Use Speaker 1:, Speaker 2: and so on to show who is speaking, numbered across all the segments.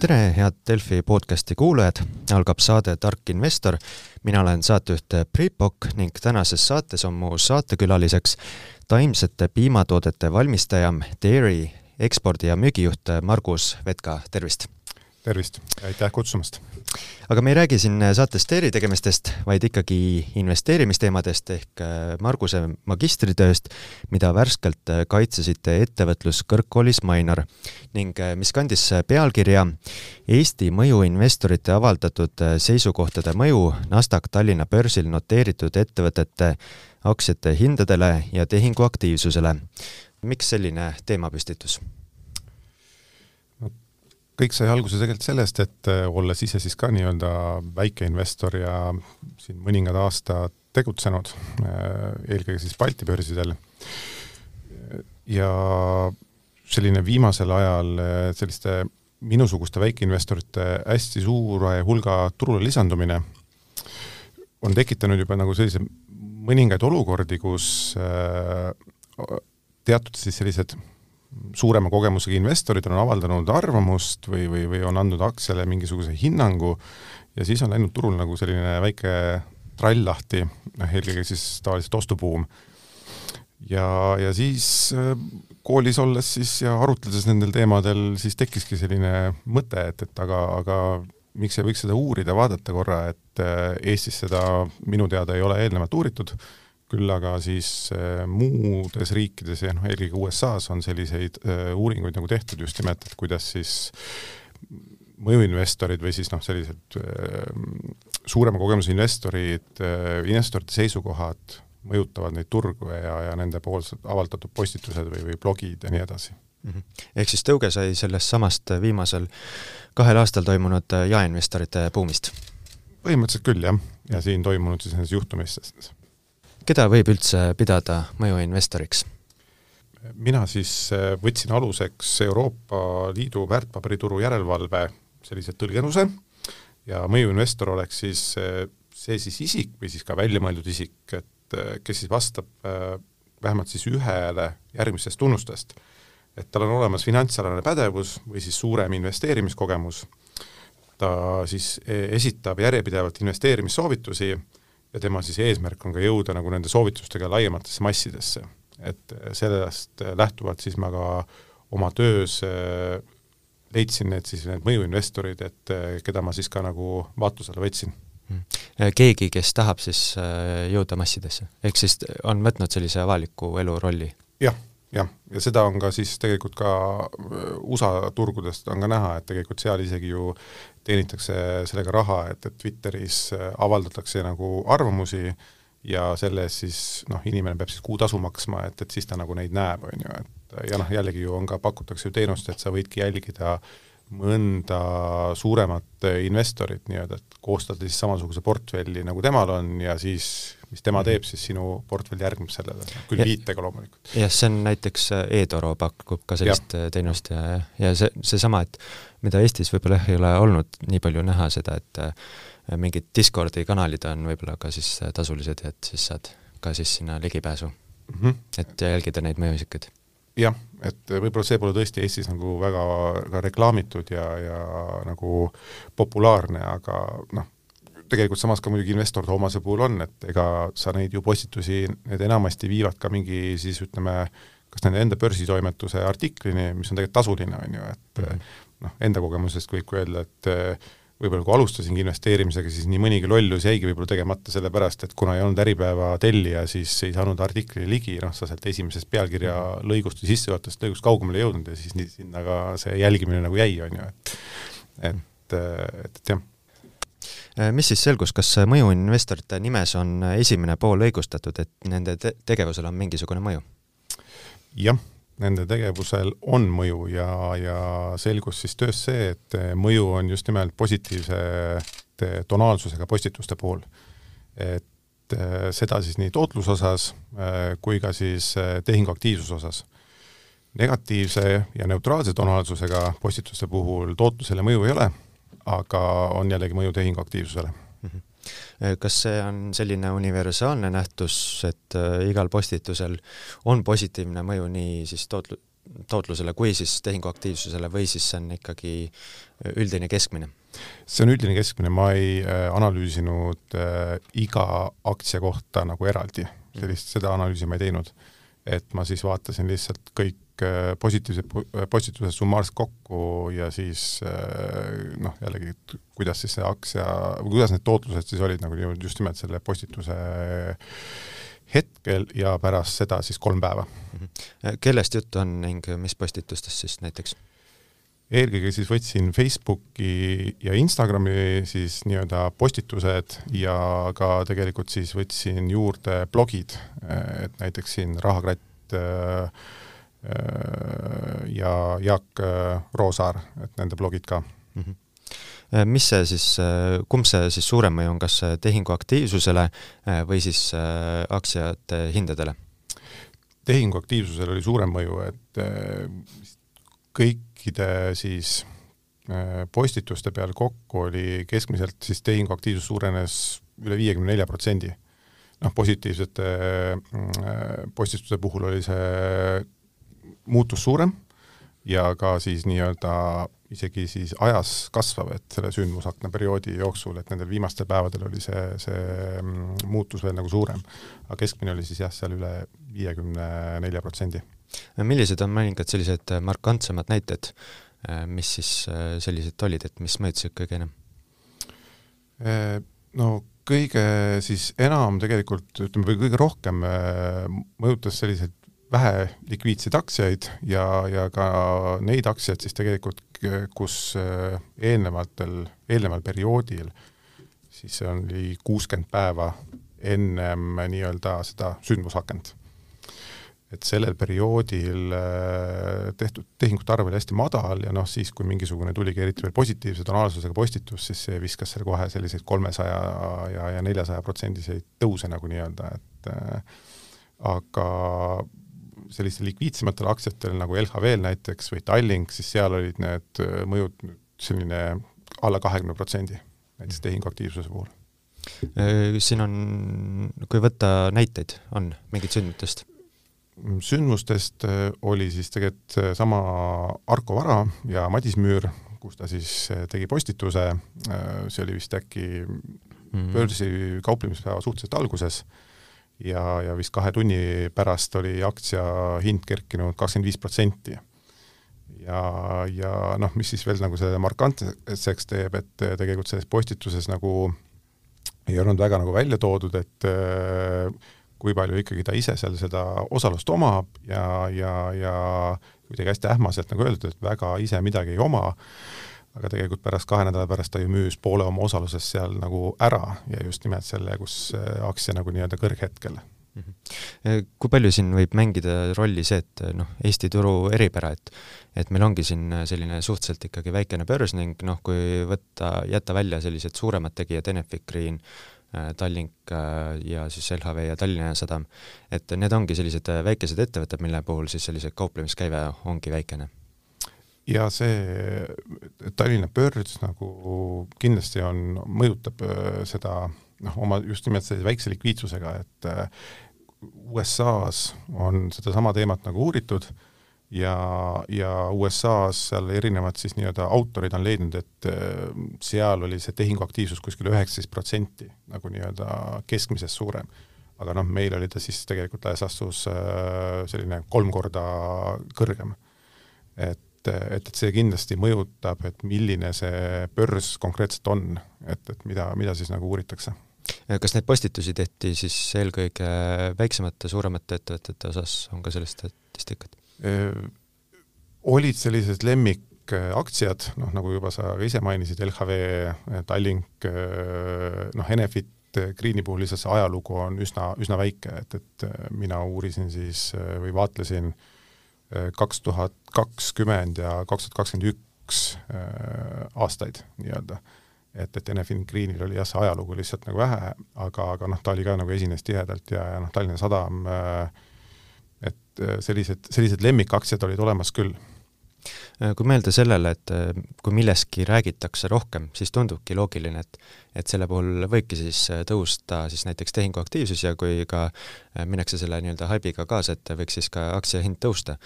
Speaker 1: tere, head Delfi podcasti kuulajad, algab saade Tark investor. mina olen saatejuht Priit Pokk ning tänases saates on mu saatekülaliseks taimsete piimatoodete valmistaja Dairy ekspordi- ja müügijuht Margus Vetka, tervist!
Speaker 2: Tervist, aitäh kutsumast!
Speaker 1: aga me ei räägi siin saates Dairy tegemistest, vaid ikkagi investeerimisteemadest ehk äh, Marguse magistritööst, mida värskelt äh, kaitsesite ettevõtluskõrgkoolis Mainor ning äh, mis kandis pealkirja Eesti mõjuinvestorite avaldatud seisukohtade mõju Nasdaq Tallinna börsil noteeritud ettevõtete aktsiate hindadele ja tehinguaktiivsusele. miks selline teemapüstitus?
Speaker 2: Kõik sai alguse tegelikult sellest, et äh, olles ise siis ka nii-öelda väikeinvestor ja siin mõningad aastad tegutsenud, äh, eelkõige siis Balti börsidel, ja selline viimasel ajal äh, selliste minusuguste väikeinvestorite hästi suure hulga turule lisandumine on tekitanud juba nagu sellise mõningaid olukordi, kus teatud siis sellised suurema kogemusega investorid on avaldanud arvamust või, või, või on andnud aktsiale mingisuguse hinnangu ja siis on läinud turul nagu selline väike trall lahti, noh eelkõige siis tavaliselt ostubuum. ja, ja siis äh, koolis olles siis ja arutledes nendel teemadel, siis tekkiski selline mõte, et, et aga, aga miks ei võiks seda uurida, vaadata korra, et äh, Eestis seda minu teada ei ole eelnevalt uuritud küll aga siis äh, muudes riikides ja noh, eelkõige USA-s on selliseid äh, uuringuid nagu tehtud just nimelt, et kuidas siis mõjuinvestorid või siis noh, sellised äh, suurema kogemuse investorid, investorite seisukohad mõjutavad neid turgu ja, ja nende poolsed avaldatud postitused või, või blogid ja nii edasi
Speaker 1: mm. -hmm. ehk siis tõuge sai sellest samast viimasel kahel aastal toimunud jaeinvestorite buumist?
Speaker 2: põhimõtteliselt küll, jah, ja siin toimunud siis nendes juhtumistest
Speaker 1: keda võib üldse pidada mõjuinvestoriks?
Speaker 2: mina siis äh, võtsin aluseks Euroopa Liidu väärtpaberituru järelevalve sellise tõlgenduse ja mõjuinvestor oleks siis äh, see siis isik või siis ka väljamõeldud isik, et äh, kes siis vastab vähemalt siis ühele järgmistest tunnustest. et tal on olemas finantsalane pädevus või siis suurem investeerimiskogemus, ta siis esitab järjepidevalt investeerimissoovitusi ja tema siis eesmärk on ka jõuda nagu nende soovitustega laiematesse massidesse. et sellest lähtuvalt siis ma ka oma töös äh, leidsin need siis need mõjuinvestorid, et äh, keda ma siis ka nagu vaatlusele võtsin
Speaker 1: hmm. keegi, kes tahab siis äh, jõuda massidesse, ehk siis on võtnud sellise avaliku elu rolli
Speaker 2: ja,? jah, jah, ja seda on ka siis tegelikult ka USA turgudest on ka näha, et tegelikult seal isegi ju teenitakse sellega raha, et, et Twitteris äh, avaldatakse nagu arvamusi ja selle eest siis noh, inimene peab siis kuutasu maksma, et, et siis ta nagu neid näeb, on ju, et ja noh, jällegi ju on ka, pakutakse ju teenust, et sa võidki jälgida mõnda suuremat investorit nii-öelda, et koostada siis samasuguse portfelli, nagu temal on ja siis mis tema teeb, siis sinu portfell järgneb sellele, küll ja, viitega loomulikult.
Speaker 1: jah, see on näiteks äh, e-toro pakub ka sellist ja. teenust ja, ja see, seesama, et mida Eestis võib-olla jah, ei ole olnud nii palju näha seda, et äh, mingid Discordi kanalid on võib-olla ka siis äh, tasulised ja et siis saad ka siis sinna ligipääsu mm, -hmm. et jälgida neid mõjuisikuid.
Speaker 2: Jah, et võib-olla see pole tõesti Eestis nagu väga ka reklaamitud ja, ja nagu populaarne, aga noh, tegelikult samas ka muidugi investor Toomase puhul on, et ega sa neid ju postitusi, need enamasti viivad ka mingi siis ütleme, kas nende enda börsitoimetuse artiklini, mis on tegelikult tasuline, on ju, et mm -hmm noh, enda kogemusest võib öelda, et võib-olla kui alustasingi investeerimisega, siis nii mõnigi lollus jäigi võib-olla tegemata sellepärast, et kuna ei olnud Äripäeva tellija, siis ei saanud artiklile ligi, noh, sa sealt esimesest pealkirja lõigust või sissejuhatavast lõigust kaugemale ei jõudnud ja siis nii, sinna ka see jälgimine nagu jäi, on ju, et et, et, et jah
Speaker 1: eh, mis siis selgus, kas mõjuinvestorite nimes on esimene pool õigustatud, et nende te tegevusel on mingisugune mõju?
Speaker 2: jah, nende tegevusel on mõju ja, ja selgus siis töös see, et mõju on just nimelt positiivse tonaalsusega postituste puhul. et äh, seda siis nii tootluse osas äh, kui ka siis äh, tehinguaktiivsuse osas. negatiivse ja neutraalse tonaalsusega postituste puhul tootlusele mõju ei ole, aga on jällegi mõju tehinguaktiivsusele
Speaker 1: kas see on selline universaalne nähtus, et äh, igal postitusel on positiivne mõju nii siis tootlu-, tootlusele kui siis tehinguaktiivsusele või siis see on ikkagi üldine keskmine?
Speaker 2: see on üldine keskmine, ma ei analüüsinud iga aktsia kohta nagu eraldi, sellist, seda analüüsi ma ei teinud. Et ma siis vaatasin lihtsalt kõik äh, positiivsed postitused summaarselt kokku ja siis äh, noh, jällegi, kuidas siis see aktsia, kuidas need tootlused siis olid nagu just nimelt selle postituse hetkel ja pärast seda siis kolm päeva.
Speaker 1: -hmm. kellest juttu on ning mis postitustest siis näiteks?
Speaker 2: Eelkõige siis võtsin Facebooki ja Instagrami siis nii-öelda postitused ja ka tegelikult siis võtsin juurde blogid, et näiteks siin Rahakratt äh, ja Jaak Roosaar, et nende blogid ka mm. -hmm
Speaker 1: mis see siis, kumb see siis suurem mõju on, kas tehingu aktiivsusele või siis aktsiate hindadele?
Speaker 2: tehingu aktiivsusel oli suurem mõju, et kõikide siis postituste peal kokku oli keskmiselt siis tehingu aktiivsus suurenes üle viiekümne nelja protsendi. noh, positiivsete postituste puhul oli see muutus suurem ja ka siis nii-öelda isegi siis ajas kasvav, et selle sündmusakna perioodi jooksul, et nendel viimastel päevadel oli see, see mm, muutus veel nagu suurem. aga keskmine oli siis jah, seal üle viiekümne nelja protsendi.
Speaker 1: Millised on mõningad sellised markantsemad näited, äh, mis siis äh, sellised olid, et mis mõjutasid kõige enam?
Speaker 2: Äh, no kõige siis enam tegelikult, ütleme, või kõige rohkem mõjutas selliseid vähe likviidseid aktsiaid ja, ja ka neid aktsiaid siis tegelikult, kus äh, eelnevatel, eelneval perioodil siis see oli kuuskümmend päeva ennem nii-öelda seda sündmusakent. Et sellel perioodil äh, tehtud tehingute arv oli hästi madal ja noh, siis kui mingisugune tuligi eriti veel positiivse tonaalsusega postitus, siis see viskas seal kohe selliseid kolmesaja ja, ja neljasaja protsendiseid tõuse nagu nii-öelda, et äh, aga sellistel likviidsematel aktsiatel nagu LHV-l näiteks või Tallink, siis seal olid need äh, mõjud selline alla kahekümne protsendi, näiteks tehinguaktiivsuse puhul.
Speaker 1: Äh, siin on, kui võtta näiteid, on mingit sündmutest?
Speaker 2: Sündmustest äh, oli siis tegelikult sama Arko Vara ja Madis Müür, kus ta siis tegi postituse, see oli vist äkki mm -hmm. börsi kauplemispäeva suhteliselt alguses ja, ja vist kahe tunni pärast oli aktsia hind kerkinud kakskümmend viis protsenti. ja, ja noh, mis siis veel nagu selle markantseks teeb, et tegelikult selles postituses nagu ei olnud väga nagu välja toodud, et äh, kui palju ikkagi ta ise seal seda osalust omab ja, ja, ja kuidagi hästi ähmaselt nagu öeldud, et väga ise midagi ei oma aga tegelikult pärast kahe nädala pärast ta ju müüs poole oma osalusest seal nagu ära ja just nimelt selle, kus äh, aktsia nagu nii-öelda kõrghetkel mm.
Speaker 1: -hmm. kui palju siin võib mängida rolli see, et noh, Eesti turu eripära, et et meil ongi siin selline suhteliselt ikkagi väikene börs ning noh, kui võtta, jätta välja sellised suuremad tegijad, Enefit Green, äh, Tallink ja siis LHV ja Tallinna Sadam, et need ongi sellised väikesed ettevõtted, mille puhul siis selline kauplemiskäive ongi väikene.
Speaker 2: Ja see Tallinna börs nagu kindlasti on, mõjutab äh, seda noh, oma just nimelt sellise väikse likviidsusega, et äh, USA-s on sedasama teemat nagu uuritud ja, ja USA-s seal erinevad siis nii-öelda autorid on leidnud, et äh, seal oli see tehinguaktiivsus kuskil üheksateist protsenti nagu nii-öelda keskmisest suurem. aga noh, meil oli ta siis tegelikult laias laastus selline kolm korda kõrgem. et, et, et see kindlasti mõjutab, et milline see börs konkreetselt on, et, et mida, mida siis nagu uuritakse.
Speaker 1: kas neid postitusi tehti siis eelkõige väiksemate, suuremate ettevõtete osas, on ka sellist statistikat?
Speaker 2: Olid sellised lemmikaktsiad, noh nagu juba sa ise mainisid, LHV, Tallink, noh Enefit, Greeni puhul lihtsalt see ajalugu on üsna, üsna väike, et, et mina uurisin siis või vaatlesin äh, kaks tuhat kakskümmend ja kaks tuhat kakskümmend üks äh, aastaid nii-öelda. et, et Enefin Greenil oli jah, see ajalugu lihtsalt nagu vähe, aga, aga noh, ta oli ka nagu esines tihedalt ja, ja noh, Tallinna Sadam, äh, et äh, sellised, sellised lemmikaktsiad olid olemas küll
Speaker 1: Äh, kui mõelda sellele, et äh, kui millestki räägitakse rohkem, siis tundubki loogiline, et et selle puhul võibki siis tõusta siis näiteks tehinguaktiivsus ja kui ka minnakse selle nii-öelda haibiga kaasa, et võiks siis ka aktsia hind tõusta.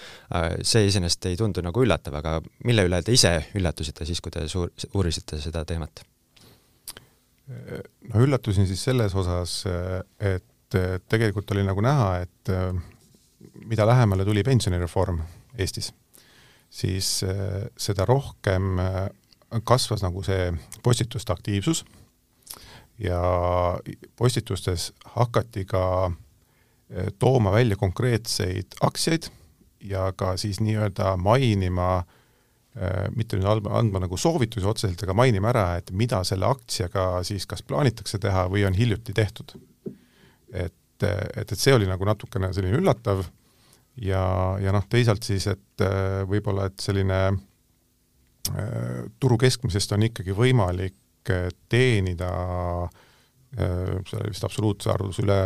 Speaker 1: see iseenesest ei tundu nagu üllatav, aga mille üle te ise üllatusite siis, kui te suur, uurisite seda teemat?
Speaker 2: no üllatusin siis selles osas, et tegelikult oli nagu näha, et mida lähemale tuli pensionireform Eestis siis äh, seda rohkem äh, kasvas nagu see postituste aktiivsus ja postitustes hakati ka äh, tooma välja konkreetseid aktsiaid ja ka siis nii-öelda mainima, mitte nüüd andma, nagu soovitusi otseselt, aga mainima ära, et mida selle aktsiaga siis kas plaanitakse teha või on hiljuti tehtud. et, et, et see oli nagu natukene selline üllatav ja, ja noh, teisalt siis, et äh, võib-olla, et selline äh, turu keskmisest on ikkagi võimalik äh, teenida see oli vist absoluutse arvus üle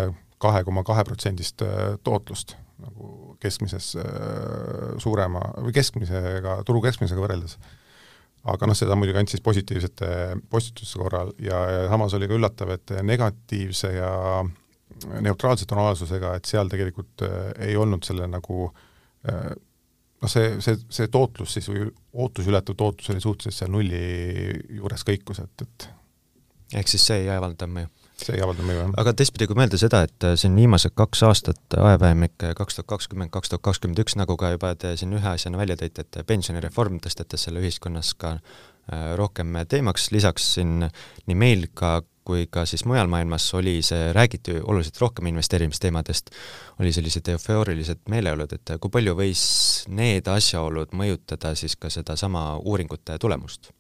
Speaker 2: kahe koma kahe protsendist tootlust nagu keskmises suurema või keskmisega, turu keskmisega võrreldes. aga noh, seda muidugi ainult siis positiivsete postituste korral ja, ja samas oli ka üllatav, et negatiivse ja neutraalse tonaalsusega, et seal tegelikult äh, ei olnud selle nagu äh, noh, see, see, see tootlus siis või ootusi ületav tootlus oli suhteliselt seal nulli juures kõikus, et, et
Speaker 1: ehk siis see ei avalda mõju?
Speaker 2: see ei avalda mõju, jah.
Speaker 1: aga teistpidi, kui mõelda seda, et äh, siin viimased kaks aastat ajavahemik kaks tuhat kakskümmend, kaks tuhat kakskümmend üks, nagu ka juba te siin ühe asjana välja tõite, et pensionireform tõstetas selle ühiskonnas ka rohkem teemaks, lisaks siin nii meil ka kui ka siis mujal maailmas oli see, räägiti oluliselt rohkem investeerimisteemadest, oli sellised eufoorilised meeleolud, et kui palju võis need asjaolud mõjutada siis ka sedasama uuringute tulemust?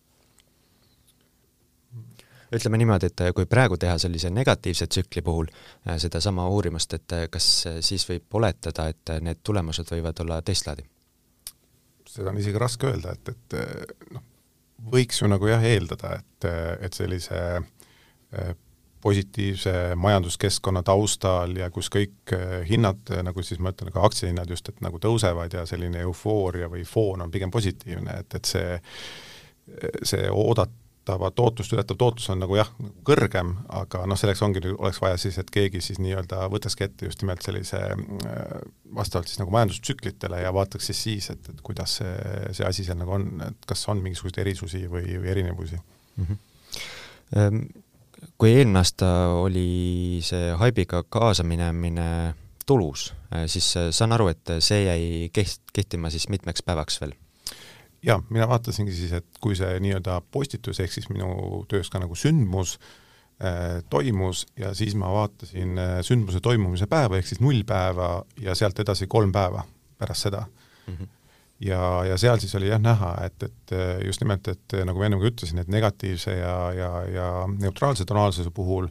Speaker 1: ütleme niimoodi, et kui praegu teha sellise negatiivse tsükli puhul äh, sedasama uurimust, et äh, kas siis võib oletada, et need tulemused võivad olla teist laadi?
Speaker 2: seda on isegi raske öelda, et, et noh, võiks ju nagu jah eeldada, et, et sellise äh, Äh, positiivse majanduskeskkonna taustal ja kus kõik äh, hinnad, äh, nagu siis ma ütlen, ka aktsiahinnad just, et nagu tõusevad ja selline eufooria või foon on pigem positiivne, et, et see, see oodatava tootlust ületav tootlus on nagu jah, kõrgem, aga noh, selleks ongi, oleks vaja siis, et keegi siis nii-öelda võtakski ette just nimelt sellise vastavalt siis nagu majandustsüklitele ja vaataks siis siis, et, et kuidas see, see asi seal nagu on, et kas on mingisuguseid erisusi või, või erinevusi mm.
Speaker 1: -hmm. Kui eelmine aasta oli see haibiga kaasaminemine tulus, äh, siis äh, saan aru, et see jäi keht-, kehtima siis mitmeks päevaks veel?
Speaker 2: jaa, mina vaatasingi siis, et kui see nii-öelda postitus, ehk siis minu töös ka nagu sündmus äh, toimus ja siis ma vaatasin äh, sündmuse toimumise päeva, ehk siis null päeva ja sealt edasi kolm päeva pärast seda mm. -hmm ja, ja seal siis oli jah näha, et, et just nimelt, et nagu ma ennem ka ütlesin, et negatiivse ja, ja, ja neutraalse tonaalsuse puhul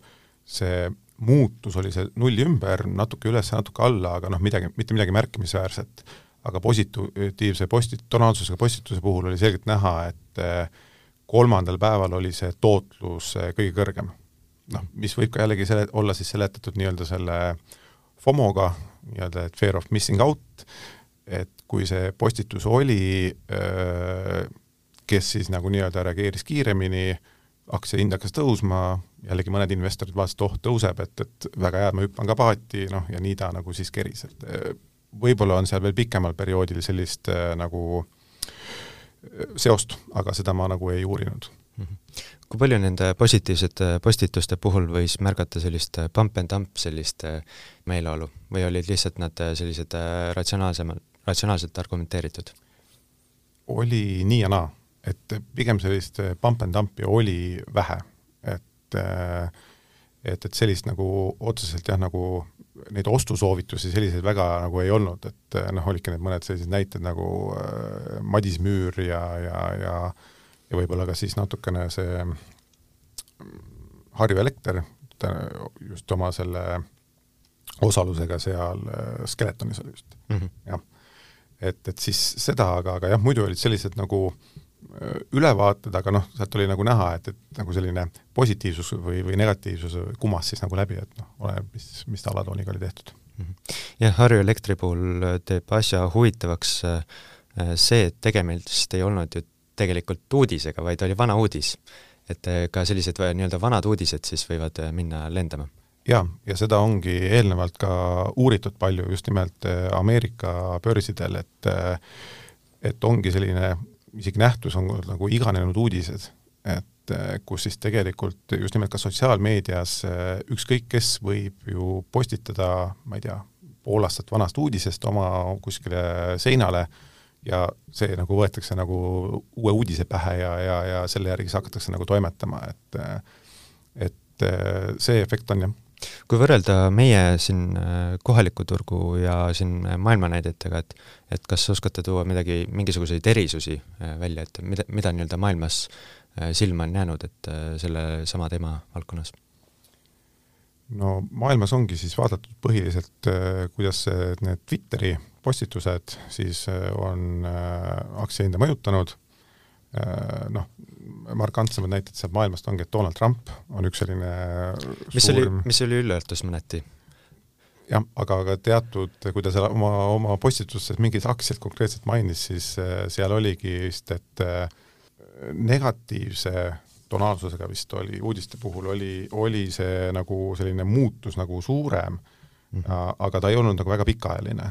Speaker 2: see muutus oli see nulli ümber, natuke üles, natuke alla, aga noh, midagi, mitte midagi märkimisväärset. aga positiivse posti-, tonaalsusega postituse puhul oli selgelt näha, et kolmandal päeval oli see tootlus kõige kõrgem. noh, mis võib ka jällegi selle, olla siis seletatud nii-öelda selle FOMO-ga, nii-öelda et fear of missing out, et kui see postitus oli, kes siis nagu nii-öelda reageeris kiiremini, aktsia hind hakkas tõusma, jällegi mõned investorid vaatasid, oh, tõuseb, et, et väga hea, ma hüppan ka paati, noh, ja nii ta nagu siis keris, et võib-olla on seal veel pikemal perioodil sellist äh, nagu seost, aga seda ma nagu ei uurinud.
Speaker 1: -hmm. kui palju nende positiivsete postituste puhul võis märgata sellist pump and dump sellist meeleolu või olid lihtsalt nad sellised ratsionaalsemad, ratsionaalselt argumenteeritud?
Speaker 2: oli nii ja naa, et pigem sellist pump and dump'i oli vähe, et et, et sellist nagu otseselt jah, nagu neid ostusoovitusi selliseid väga nagu ei olnud, et noh, olidki need mõned sellised näited nagu äh, Madis Müür ja, ja, ja ja võib-olla ka siis natukene see Harju Elekter, just oma selle osalusega seal Skeletonis oli just mm, -hmm. jah et, et siis seda, aga, aga jah, muidu olid sellised nagu äh, ülevaated, aga noh, sealt oli nagu näha, et, et nagu selline positiivsus või, või negatiivsus kumas siis nagu läbi, et noh, oleneb, mis, mis alatooniga oli tehtud.
Speaker 1: Mhm. jah, Harju Elektri puhul teeb asja huvitavaks äh, see, et tegemist ei olnud ju tegelikult uudisega, vaid oli vana uudis. et ka sellised nii-öelda vanad uudised siis võivad minna lendama
Speaker 2: jaa, ja seda ongi eelnevalt ka uuritud palju just nimelt Ameerika börsidel, et et ongi selline isegi nähtus on nagu iganenud uudised, et eh, kus siis tegelikult just nimelt ka sotsiaalmeedias eh, ükskõik kes võib ju postitada, ma ei tea, pool aastat vanast uudisest oma kuskile seinale ja see nagu võetakse nagu uue uudise pähe ja, ja, ja selle järgi siis hakatakse nagu toimetama, et et eh, see efekt on jah
Speaker 1: kui võrrelda meie siin äh, kohalikku turgu ja siin äh, maailma näidetega, et et kas oskate tuua midagi, mingisuguseid erisusi äh, välja, et mida, mida nii-öelda maailmas silma on jäänud, et selle sama teema valdkonnas?
Speaker 2: no maailmas ongi siis vaadatud põhiliselt, kuidas need Twitteri postitused siis on aktsiahinda mõjutanud, noh, markantsemad näited sealt maailmast ongi, et Donald Trump on üks selline
Speaker 1: mis suurim... oli, mis oli üllatus mõneti?
Speaker 2: jah, aga ka teatud, kui ta seal oma, oma postitustes mingit aktsiat konkreetselt mainis, siis äh, seal oligi vist, et äh, negatiivse tonaalsusega vist oli, uudiste puhul oli, oli see nagu selline muutus nagu suurem mm, -hmm. aga ta ei olnud nagu väga pikaajaline.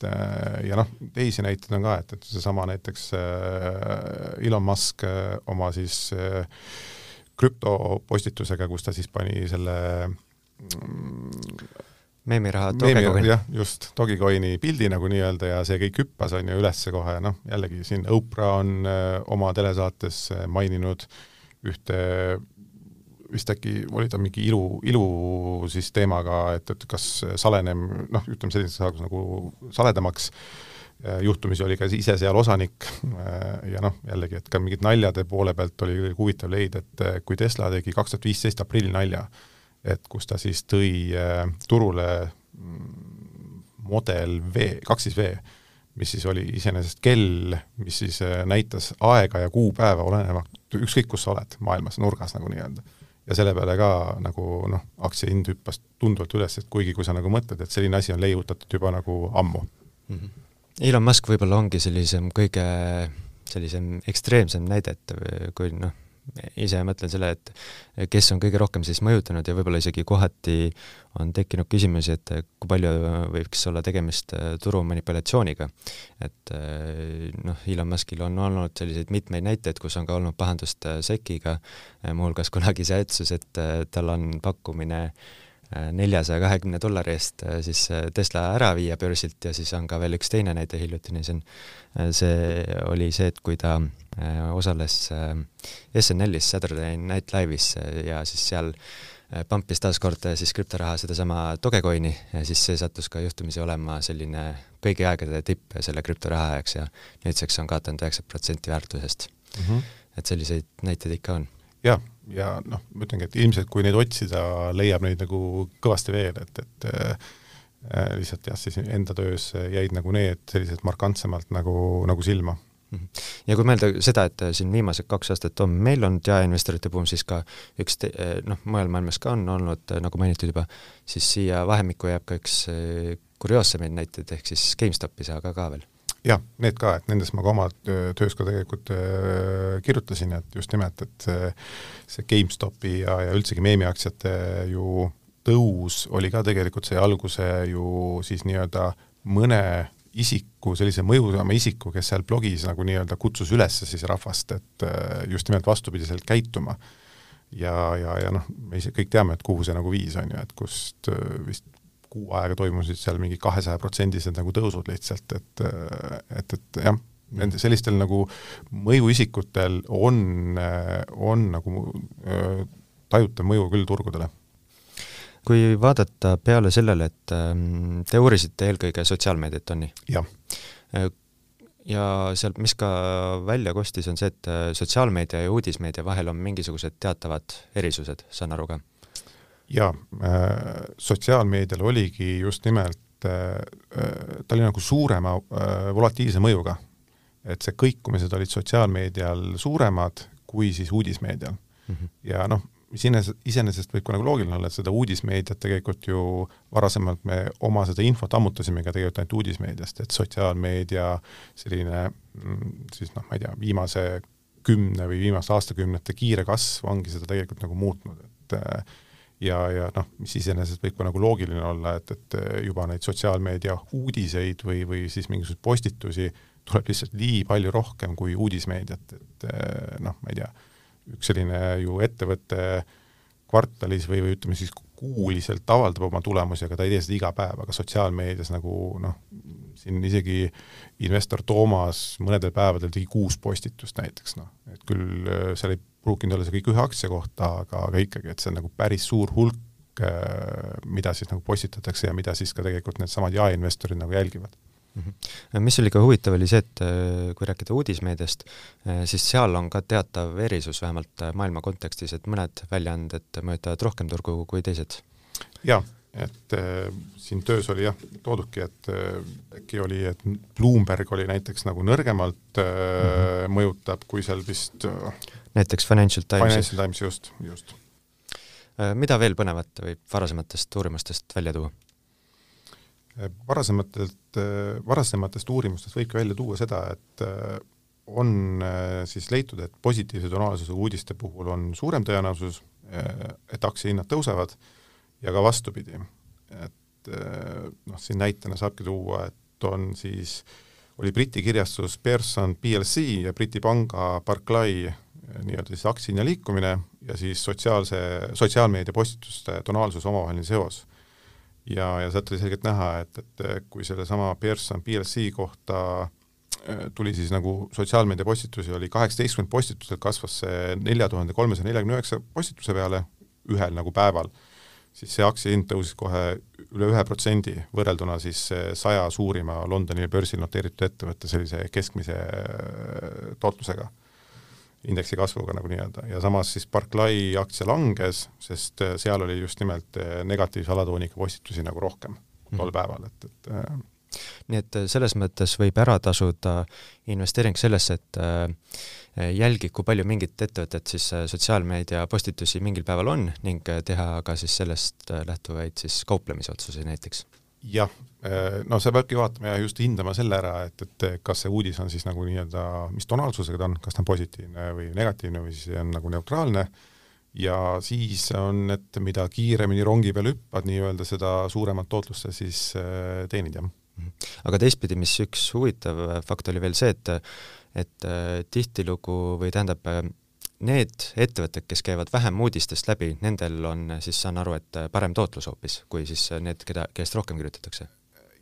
Speaker 2: Et äh, ja noh, teisi näiteid on ka, et, et seesama näiteks äh, Elon Musk äh, oma siis krüptopostitusega, kus ta siis pani selle
Speaker 1: mm, meemiraha Dogecoin.
Speaker 2: jah, just, Dogecoini pildi nagu nii-öelda ja see kõik hüppas, on ju, üles kohe, noh, jällegi siin Oprah on öö, oma telesaates maininud ühte vist äkki oli ta mingi ilu, ilu siis teemaga, et, et kas saleneb, noh, ütleme sellises saagus nagu saledamaks, äh, juhtumisi oli ka ise seal osanik äh, ja noh, jällegi, et ka mingid naljade poole pealt oli huvitav leida, et äh, kui Tesla tegi kaks tuhat viisteist aprilli nalja, et kus ta siis tõi turule mm, Model V, kaks siis V, mis siis oli iseenesest kell, mis siis näitas aega ja kuupäeva, olenevalt ükskõik, kus sa oled maailmas, nurgas nagu nii-öelda ja selle peale ka nagu noh, aktsia hind hüppas tunduvalt üles, et kuigi kui sa nagu mõtled, et selline asi on leiutatud juba nagu ammu mm.
Speaker 1: -hmm. Elon Musk võib-olla ongi sellisem kõige sellisem ekstreemsem näide, et kui noh, ise mõtlen selle, et kes on kõige rohkem siis mõjutanud ja võib-olla isegi kohati on tekkinud küsimusi, et kui palju võiks olla tegemist äh, turu manipulatsiooniga. et äh, noh, Elon Muskil on olnud selliseid mitmeid näiteid, kus on ka olnud pahandust äh, SEC-iga, muuhulgas kunagi see ütles, et tal on pakkumine neljasaja kahekümne dollari eest siis Tesla ära viia börsilt ja siis on ka veel üks teine näide hiljutine, see on, see oli see, et kui ta osales SNL-is Saturday Night Live'is ja siis seal äh, Äh, pumpis taaskord äh, siis krüptoraha sedasama Dogecoini ja siis see sattus ka juhtumisi olema selline kõigi aegade tipp selle krüptoraha ajaks ja nüüdseks on kaotanud üheksakümmend protsenti väärtusest mm. -hmm. et selliseid näiteid ikka on.
Speaker 2: jah, ja noh, ma ütlengi, et ilmselt kui neid otsida, leiab neid nagu kõvasti veel, et, et äh, lihtsalt jah, siis enda töös jäid nagu need sellised markantsemalt nagu, nagu silma
Speaker 1: Mhm. ja kui mõelda seda, et äh, siin viimased kaks aastat on meil olnud jaeinvestorite buum, siis ka üks te-, äh, noh, mujal maailmas ka on olnud, äh, nagu mainitud juba, siis siia vahemikku jääb ka üks kurioossemaid näiteid, ehk siis GameStopi sa aga ka veel
Speaker 2: jah, need ka, et nendest ma ka oma töös ka tegelikult äh, kirjutasin, et just nimelt, et see, see GameStopi ja, ja üldsegi meemiaktsiate ju tõus oli ka tegelikult, sai alguse ju siis nii-öelda mõne isiku, sellise mõjusama isiku, kes seal blogis nagu nii-öelda kutsus üles siis rahvast, et äh, just nimelt vastupidiselt käituma. ja, ja, ja noh, me ise kõik teame, et kuhu see nagu viis, on ju, et kust äh, vist kuu aega toimusid seal mingi kahesajaprotsendised nagu tõusud lihtsalt, et et, et jah, nende sellistel nagu mõjuisikutel on, on nagu tajutav mõju küll turgudele
Speaker 1: kui vaadata peale sellele, et ähm, te uurisite eelkõige sotsiaalmeediat, on nii?
Speaker 2: jah.
Speaker 1: Äh, ja seal, mis ka välja kostis, on see, et äh, sotsiaalmeedia ja uudismeedia vahel on mingisugused teatavad erisused, saan aru ka?
Speaker 2: Jaa äh,, sotsiaalmeedial oligi just nimelt äh,, äh ta oli nagu suurema äh, volatiilse mõjuga. et see kõikumised olid sotsiaalmeedial suuremad kui siis uudismeedial mm. -hmm. ja noh, mis iseenesest, iseenesest võib ka nagu loogiline olla, et seda uudismeediat tegelikult ju varasemalt me oma seda infot ammutasime ka tegelikult ainult uudismeediast, et sotsiaalmeedia selline mm, siis noh, ma ei tea, viimase kümne või viimaste aastakümnete kiire kasv ongi seda tegelikult nagu muutnud, et ja, ja noh, mis iseenesest võib ka nagu loogiline olla, et, et juba neid sotsiaalmeedia uudiseid või, või siis mingisuguseid postitusi tuleb lihtsalt nii palju rohkem kui uudismeediat, et noh, ma ei tea üks selline ju ettevõte kvartalis või, või ütleme siis kuuliselt avaldab oma tulemusi, aga ta ei tee seda iga päev, aga sotsiaalmeedias nagu noh, siin isegi investor Toomas mõnedel päevadel tegi kuus postitust näiteks noh, et küll äh, seal ei pruukinud olla see kõik ühe aktsia kohta, aga, aga ikkagi, et see on nagu päris suur hulk, äh, mida siis nagu postitatakse ja mida siis ka tegelikult needsamad jaeinvestorid nagu jälgivad
Speaker 1: Mhm. mis oli ka huvitav, oli see, et äh, kui rääkida uudismeediast, siis seal on ka teatav erisus, vähemalt äh, maailma kontekstis, et mõned väljaanded mõjutavad rohkem turgu kui teised.
Speaker 2: jaa, et äh, siin töös oli jah, toodudki, et äh, äkki oli, et Bloomberg oli näiteks nagu nõrgemalt äh, mm -hmm. mõjutab, kui seal vist äh,
Speaker 1: näiteks Financial Times.
Speaker 2: Financial Times, just, just.
Speaker 1: mida veel põnevat võib varasematest uurimustest välja tuua?
Speaker 2: varasematelt, varasematest uurimustest võibki välja tuua seda, et äh, on äh, siis leitud, et positiivse tonaalsusega uudiste puhul on suurem tõenäosus, äh, et aktsiahinnad tõusevad ja ka vastupidi. et noh, siin näitena saabki tuua, et on siis, oli Briti kirjastus Pearson PLC ja Briti panga Barclay nii-öelda siis aktsiahinna liikumine ja siis sotsiaalse, sotsiaalmeedia postituste tonaalsuse omavaheline seos ja, ja sealt oli selgelt näha, et, et kui sellesama Pearson PLC kohta tuli siis nagu sotsiaalmeedia postitusi, oli kaheksateistkümmend postituselt kasvas see nelja tuhande kolmesaja neljakümne üheksa postituse peale ühel nagu päeval, siis see aktsiahind tõusis kohe üle ühe protsendi, võrrelduna siis saja suurima Londoni börsil noteeritud ettevõtte sellise keskmise äh, tootlusega indeksi kasvuga nagu nii-öelda ja samas siis Barclay aktsia langes, sest äh, seal oli just nimelt äh, negatiivse alatooniga postitusi nagu rohkem tol mhm. päeval, et, et
Speaker 1: äh, nii et selles mõttes võib ära tasuda investeering sellesse, et jälgi, kui palju mingit ettevõtet siis sotsiaalmeedia postitusi mingil päeval on ning teha ka siis sellest lähtuvaid siis kauplemisotsuseid näiteks
Speaker 2: jah, äh, no sa peadki vaatama ja just hindama selle ära, et, et kas see uudis on siis nagu nii-öelda, mis tonaalsusega ta on, kas ta on positiivne või negatiivne või siis on nagu neutraalne, ja siis on, et mida kiiremini rongi peale hüppad nii-öelda, seda suuremat tootlust sa siis äh, teenid, jah.
Speaker 1: Mhm. aga teistpidi, mis üks huvitav fakt oli veel see, et et äh, tihtilugu või tähendab, need ettevõtted, kes käivad vähem uudistest läbi, nendel on siis, saan aru, et parem tootlus hoopis, kui siis need, keda, kellest rohkem kirjutatakse?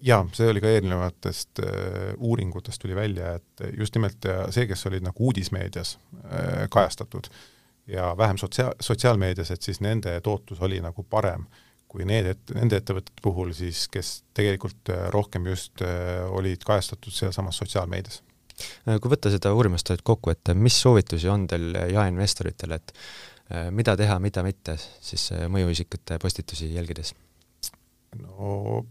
Speaker 2: jaa, see oli ka eelnevatest äh, uuringutest tuli välja, et just nimelt see, kes olid nagu uudismeedias äh, kajastatud ja vähem sotsia-, sotsiaalmeedias, et siis nende tootlus oli nagu parem kui need et-, nende ettevõtete puhul siis, kes tegelikult äh, rohkem just äh, olid kajastatud sealsamas sotsiaalmeedias
Speaker 1: Äh, kui võtta seda uurimust nüüd kokku, et mis soovitusi on teil jaeinvestoritele, et äh, mida teha, mida mitte siis äh, mõjuisikute postitusi jälgides?
Speaker 2: no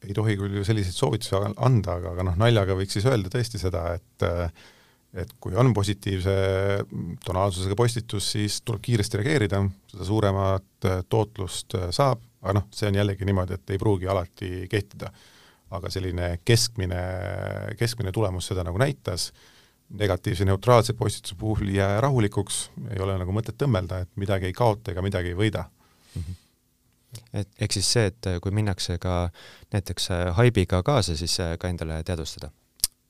Speaker 2: ei tohi küll ju selliseid soovitusi anda, aga, aga noh, naljaga võiks siis öelda tõesti seda, et et kui on positiivse tonaalsusega postitus, siis tuleb kiiresti reageerida, seda suuremat tootlust saab, aga noh, see on jällegi niimoodi, et ei pruugi alati kehtida aga selline keskmine, keskmine tulemus seda nagu näitas, negatiivse neutraalse postituse puhul jää rahulikuks, ei ole nagu mõtet tõmmelda, et midagi ei kaota ega midagi ei võida mm. -hmm
Speaker 1: et ehk siis see, et kui minnakse ka näiteks äh, haibiga kaasa, siis äh, ka endale teadvustada?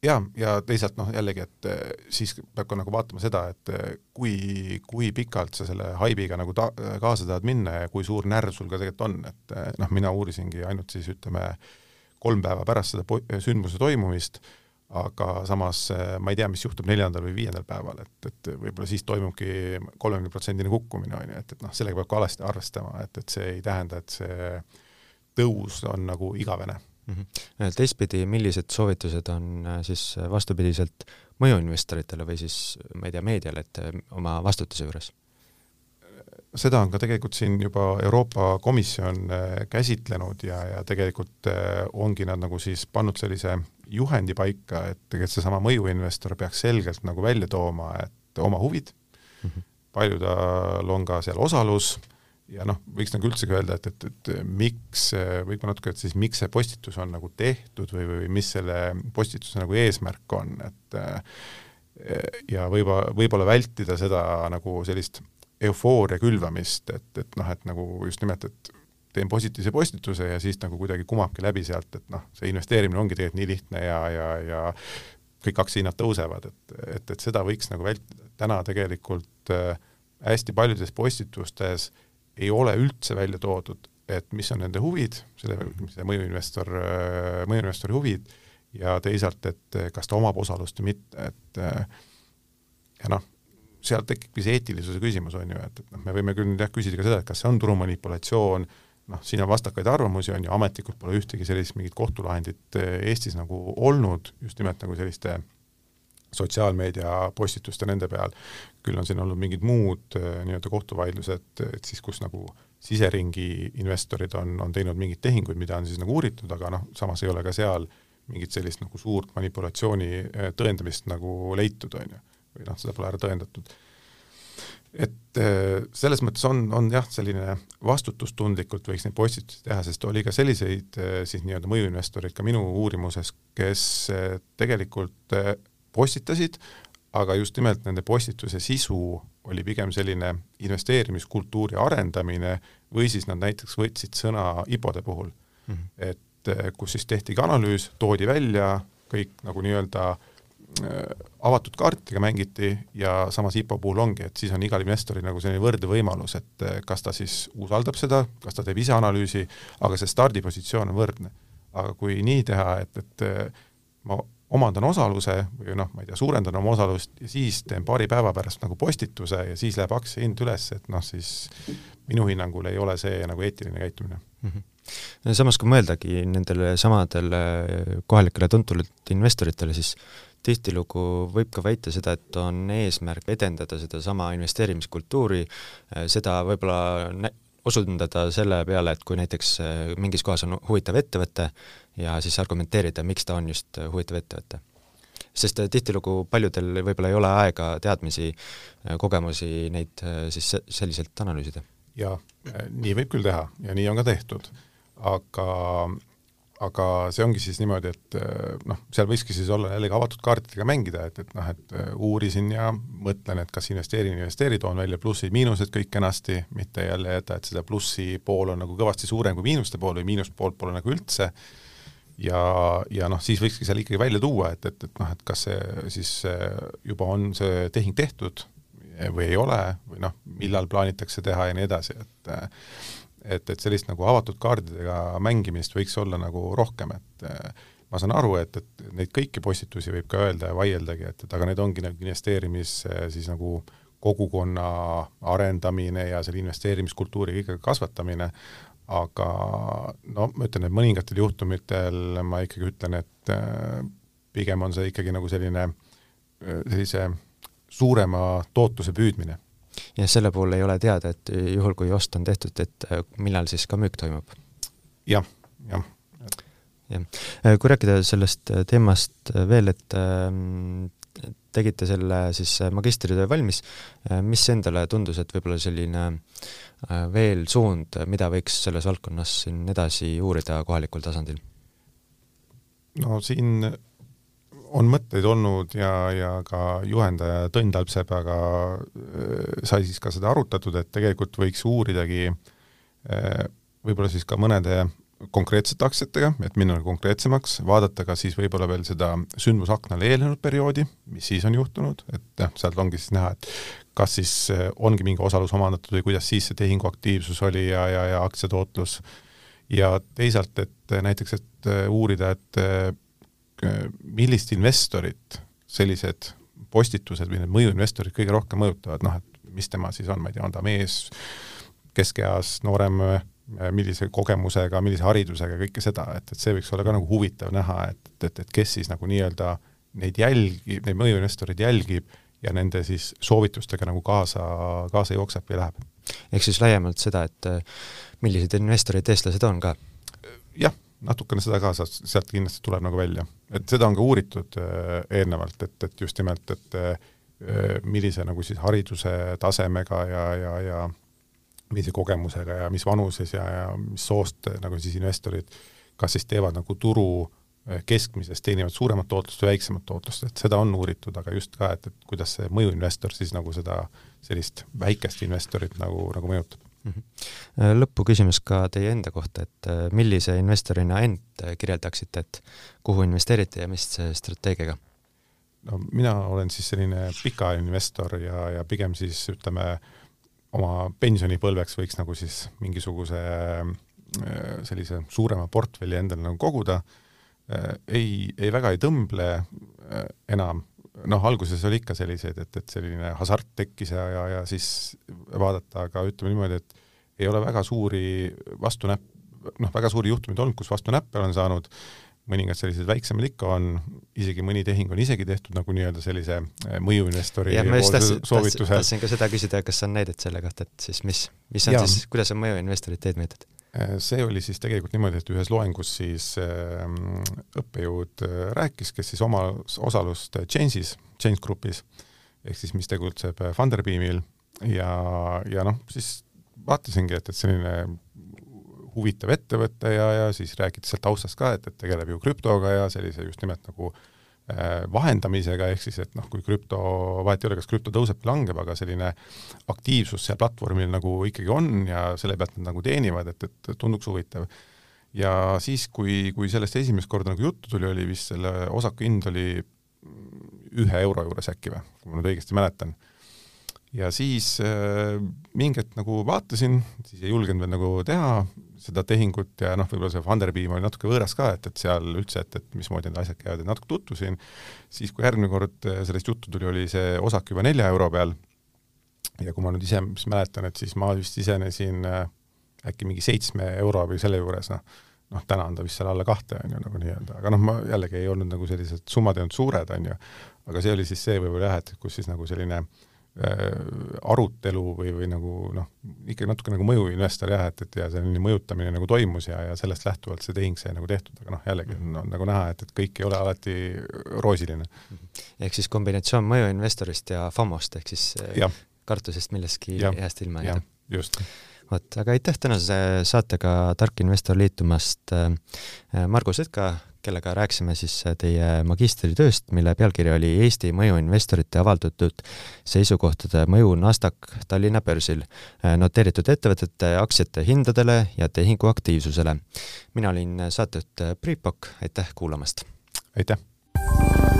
Speaker 2: jaa, ja teisalt noh, jällegi, et äh, siis peab ka nagu vaatama seda, et kui, kui pikalt sa selle haibiga nagu ta-, kaasa tahad minna ja kui suur närv sul ka tegelikult on, et noh, mina uurisingi ainult siis ütleme äh, kolm päeva pärast seda sündmuse toimumist, aga samas eh, ma ei tea, mis juhtub neljandal või viiendal päeval, et, et võib-olla siis toimubki kolmekümne protsendine kukkumine, on ju, et, et noh, sellega peab ka alati arvestama, et, et see ei tähenda, et see tõus on nagu igavene mm.
Speaker 1: -hmm. teistpidi, millised soovitused on äh, siis vastupidiselt mõjuinvestoritele või siis ma ei tea, meediale, et äh, oma vastutuse juures?
Speaker 2: Seda on ka tegelikult siin juba Euroopa Komisjon äh, käsitlenud ja, ja tegelikult äh, ongi nad nagu siis pannud sellise juhendi paika, et tegelikult seesama mõjuinvestor peaks selgelt nagu välja tooma, et oma huvid mm, -hmm. paljudel on ka seal osalus ja noh, võiks nagu üldsegi öelda, et, et, et miks, võib-olla natuke, et siis miks see postitus on nagu tehtud või, või mis selle postituse nagu eesmärk on, et ja võib-olla, võib-olla vältida seda nagu sellist eufooria külvamist, et, et noh, et nagu just nimelt, et teen positiivse postituse ja siis nagu kuidagi kumabki läbi sealt, et noh, see investeerimine ongi tegelikult nii lihtne ja, ja, ja kõik aktsiahinnad tõusevad, et, et, et seda võiks nagu vältida, täna tegelikult äh, hästi paljudes postitustes ei ole üldse välja toodud, et mis on nende huvid, selle, see mõjuinvestor, äh, mõjuinvestori huvid, ja teisalt, et kas ta omab osalust või mitte, et äh, ja noh, sealt tekibki see eetilisuse küsimus, on ju, et, et noh, me võime küll jah, küsida ka seda, et kas see on turumanipulatsioon, noh, siin on vastakaid arvamusi, on ju, ametlikult pole ühtegi sellist mingit kohtulahendit eh, Eestis nagu olnud, just nimelt nagu selliste sotsiaalmeedia postituste nende peal, küll on siin olnud mingid muud eh, nii-öelda kohtuvaidlused, et siis kus nagu siseringi investorid on, on teinud mingeid tehinguid, mida on siis nagu uuritud, aga noh, samas ei ole ka seal mingit sellist nagu suurt manipulatsiooni eh, tõendamist nagu leitud, on ju. Või noh, seda pole ära tõendatud et äh, selles mõttes on, on jah, selline vastutustundlikult võiks neid postitusi teha, sest oli ka selliseid äh, siis nii-öelda mõjuinvestoreid ka minu uurimuses, kes äh, tegelikult postitasid, aga just nimelt nende postituse sisu oli pigem selline investeerimiskultuuri arendamine või siis nad näiteks võtsid sõna IPO-de puhul mm, -hmm. et kus siis tehtigi analüüs, toodi välja kõik nagu nii-öelda äh, Äh, avatud kaartidega mängiti ja samas IPO puhul ongi, et siis on igal investoril nagu selline võrdne võimalus, et äh, kas ta siis usaldab seda, kas ta teeb ise analüüsi, aga see stardipositsioon on võrdne. aga kui nii teha, et, et äh, ma omandan osaluse või noh, ma ei tea, suurendan oma osalust ja siis teen paari päeva pärast nagu postituse ja siis läheb aktsia hind üles, et noh, siis minu hinnangul ei ole see nagu eetiline käitumine mm.
Speaker 1: -hmm samas, kui mõeldagi nendele samadele kohalikele tuntud investoritele, siis tihtilugu võib ka väita seda, et on eesmärk edendada sedasama investeerimiskultuuri, äh, seda võib-olla osundada selle peale, et kui näiteks äh, mingis kohas on huvitav ettevõte ja siis argumenteerida, miks ta on just äh, huvitav ettevõte. sest tihtilugu paljudel võib-olla ei ole aega, teadmisi, kogemusi neid siis selliselt analüüsida.
Speaker 2: jaa, nii võib küll teha ja nii on ka tehtud, aga aga see ongi siis niimoodi, et eh, noh, seal võikski siis olla jällegi avatud kaartidega mängida, et, et noh, et eh, uurisin ja mõtlen, et kas investeerin, investeeri, toon välja plussid-miinused kõik kenasti, mitte jälle jätta, et seda plussi pool on nagu kõvasti suurem kui miinuste pool või miinuste poolt pole nagu üldse, ja, ja noh, siis võikski seal ikkagi välja tuua, et, et, et noh, et kas see siis eh, juba on see tehing tehtud või ei ole või noh, millal plaanitakse teha ja nii edasi, et et, et sellist nagu avatud kaardidega mängimist võiks olla nagu rohkem, et äh, ma saan aru, et, et neid kõiki postitusi võib ka öelda ja vaieldagi, et, et aga need ongi nagu investeerimis siis nagu kogukonna arendamine ja selle investeerimiskultuuri kõigega kasvatamine, aga no ma ütlen, et mõningatel juhtumitel ma ikkagi ütlen, et äh, pigem on see ikkagi nagu selline, äh, sellise suurema tootluse püüdmine
Speaker 1: ja selle puhul ei ole teada, et juhul, kui ost on tehtud, et äh, millal siis ka müük toimub
Speaker 2: ja,. jah,
Speaker 1: jah. jah, äh, kui rääkida sellest äh, teemast veel, et ähm, tegite selle siis magistritöö valmis, mis endale tundus, et võib-olla selline veel suund, mida võiks selles valdkonnas siin edasi uurida kohalikul tasandil?
Speaker 2: no siin on mõtteid olnud ja, ja ka juhendaja Tõnn Talpsepaga äh, sai siis ka seda arutatud, et tegelikult võiks uuridagi äh, võib-olla siis ka mõnede konkreetsete aktsiatega, et minna konkreetsemaks, vaadata ka siis võib-olla veel seda sündmusaknale eelnenud perioodi, mis siis on juhtunud, et noh, sealt ongi siis näha, et kas siis äh, ongi mingi osalus omandatud või kuidas siis see tehingu aktiivsus oli ja, ja, ja aktsiatootlus, ja teisalt, et näiteks, et uurida, et millist investorit sellised postitused või need mõjuinvestorid kõige rohkem mõjutavad, noh et mis tema siis on, ma ei tea, on ta mees, keskeas, noorem, äh, millise kogemusega, millise haridusega, kõike seda, et, et see võiks olla ka nagu huvitav näha, et, et, et kes siis nagu nii-öelda neid jälgib, neid mõjuinvestoreid jälgib ja nende siis soovitustega nagu kaasa, kaasa jookseb või läheb.
Speaker 1: ehk siis laiemalt seda, et äh, millised investorid eestlased on ka?
Speaker 2: jah natukene seda ka sealt kindlasti tuleb nagu välja. et seda on ka uuritud äh, eelnevalt, et, et just nimelt, et äh, millise nagu siis hariduse tasemega ja, ja, ja millise kogemusega ja mis vanuses ja, ja mis soost nagu siis investorid, kas siis teevad nagu turu keskmisest teenivad suuremat tootlust või väiksemat tootlust, et seda on uuritud, aga just ka, et, et kuidas see mõjuinvestor siis nagu seda sellist väikest investorit nagu, nagu mõjutab mm.
Speaker 1: -hmm. lõpuküsimus ka teie enda kohta, et äh, millise investorina end kirjeldaksite, et kuhu investeerite ja mis strateegiaga?
Speaker 2: no mina olen siis selline pikaajaline investor ja, ja pigem siis ütleme, oma pensionipõlveks võiks nagu siis mingisuguse äh, sellise suurema portfelli endale nagu koguda Äh, ei, ei väga ei tõmble äh, enam, noh, alguses oli ikka selliseid, et, et selline hasart tekkis ja, ja, ja siis vaadata, aga ütleme niimoodi, et ei ole väga suuri vastunäpp, noh, väga suuri juhtumeid olnud, kus vastu näppe olen saanud, mõningad sellised väiksemad ikka on, isegi mõni tehing on isegi tehtud nagu nii-öelda sellise äh, mõjuinvestori
Speaker 1: soovitusel. tahtsin ka seda küsida, kas on näidet selle kohta, et siis mis, mis on ja. siis, kuidas on mõjuinvestorid teed mõjutatud?
Speaker 2: Äh, see oli siis tegelikult niimoodi, et ühes loengus siis äh, õppejõud äh, rääkis, kes siis oma osalust Change'is, Change Grupis, ehk siis mis tegutseb Funderbeamil ja, ja noh, siis vaatasingi, et, et selline huvitav ettevõte ja, ja siis räägiti sealt taustast ka, et, et tegeleb ju krüptoga ja sellise just nimelt nagu äh, Äh, vahendamisega, ehk siis et noh, kui krüpto, vahet ei ole, kas krüpto tõuseb või langeb, aga selline aktiivsus seal platvormil nagu ikkagi on ja selle pealt nad nagu teenivad, et, et tunduks huvitav. ja siis, kui, kui sellest esimest korda nagu juttu tuli, oli vist selle osaku hind oli ühe euro juures äkki või, kui ma nüüd õigesti mäletan ja siis äh, mingi hetk nagu vaatasin, siis ei julgenud veel nagu teha seda tehingut ja noh, võib-olla see Funderbeam oli natuke võõras ka, et, et seal üldse, et, et mismoodi need asjad käivad, et natuke tutvusin, siis kui järgmine kord äh, sellest juttu tuli, oli see osak juba nelja euro peal. Ja kui ma nüüd ise siis mäletan, et siis ma vist sisenesin äh, äkki mingi seitsme euro või selle juures, noh, noh, täna on ta vist seal alla kahte, on ju, nagu nii-öelda, aga noh, ma jällegi ei olnud nagu sellised summad ei olnud suured, on ju, aga see oli siis see võib-olla jah, et kus siis nagu selline äh, arutelu või, või nagu noh, ikkagi natuke nagu mõjuinvestor jah, et, et ja selline mõjutamine nagu toimus ja, ja sellest lähtuvalt see tehing sai nagu tehtud, aga noh, jällegi on, on nagu näha, et, et kõik ei ole alati roosiline.
Speaker 1: ehk siis kombinatsioon mõjuinvestorist ja FOMO-st ehk siis äh, ja. kartusest millestki heast ilma jääda.
Speaker 2: just
Speaker 1: vot, aga aitäh tänase saatega Tark Investor liitumast, äh, Margus Etka kellega rääkisime siis teie magistritööst, mille pealkiri oli Eesti mõjuinvestorite avaldatud seisukohtade mõju NASDAQ Tallinna börsil, äh, noteeritud ettevõtete aktsiate hindadele ja tehingu aktiivsusele. mina olin saatejuht Priit Pokk, aitäh kuulamast!
Speaker 2: aitäh!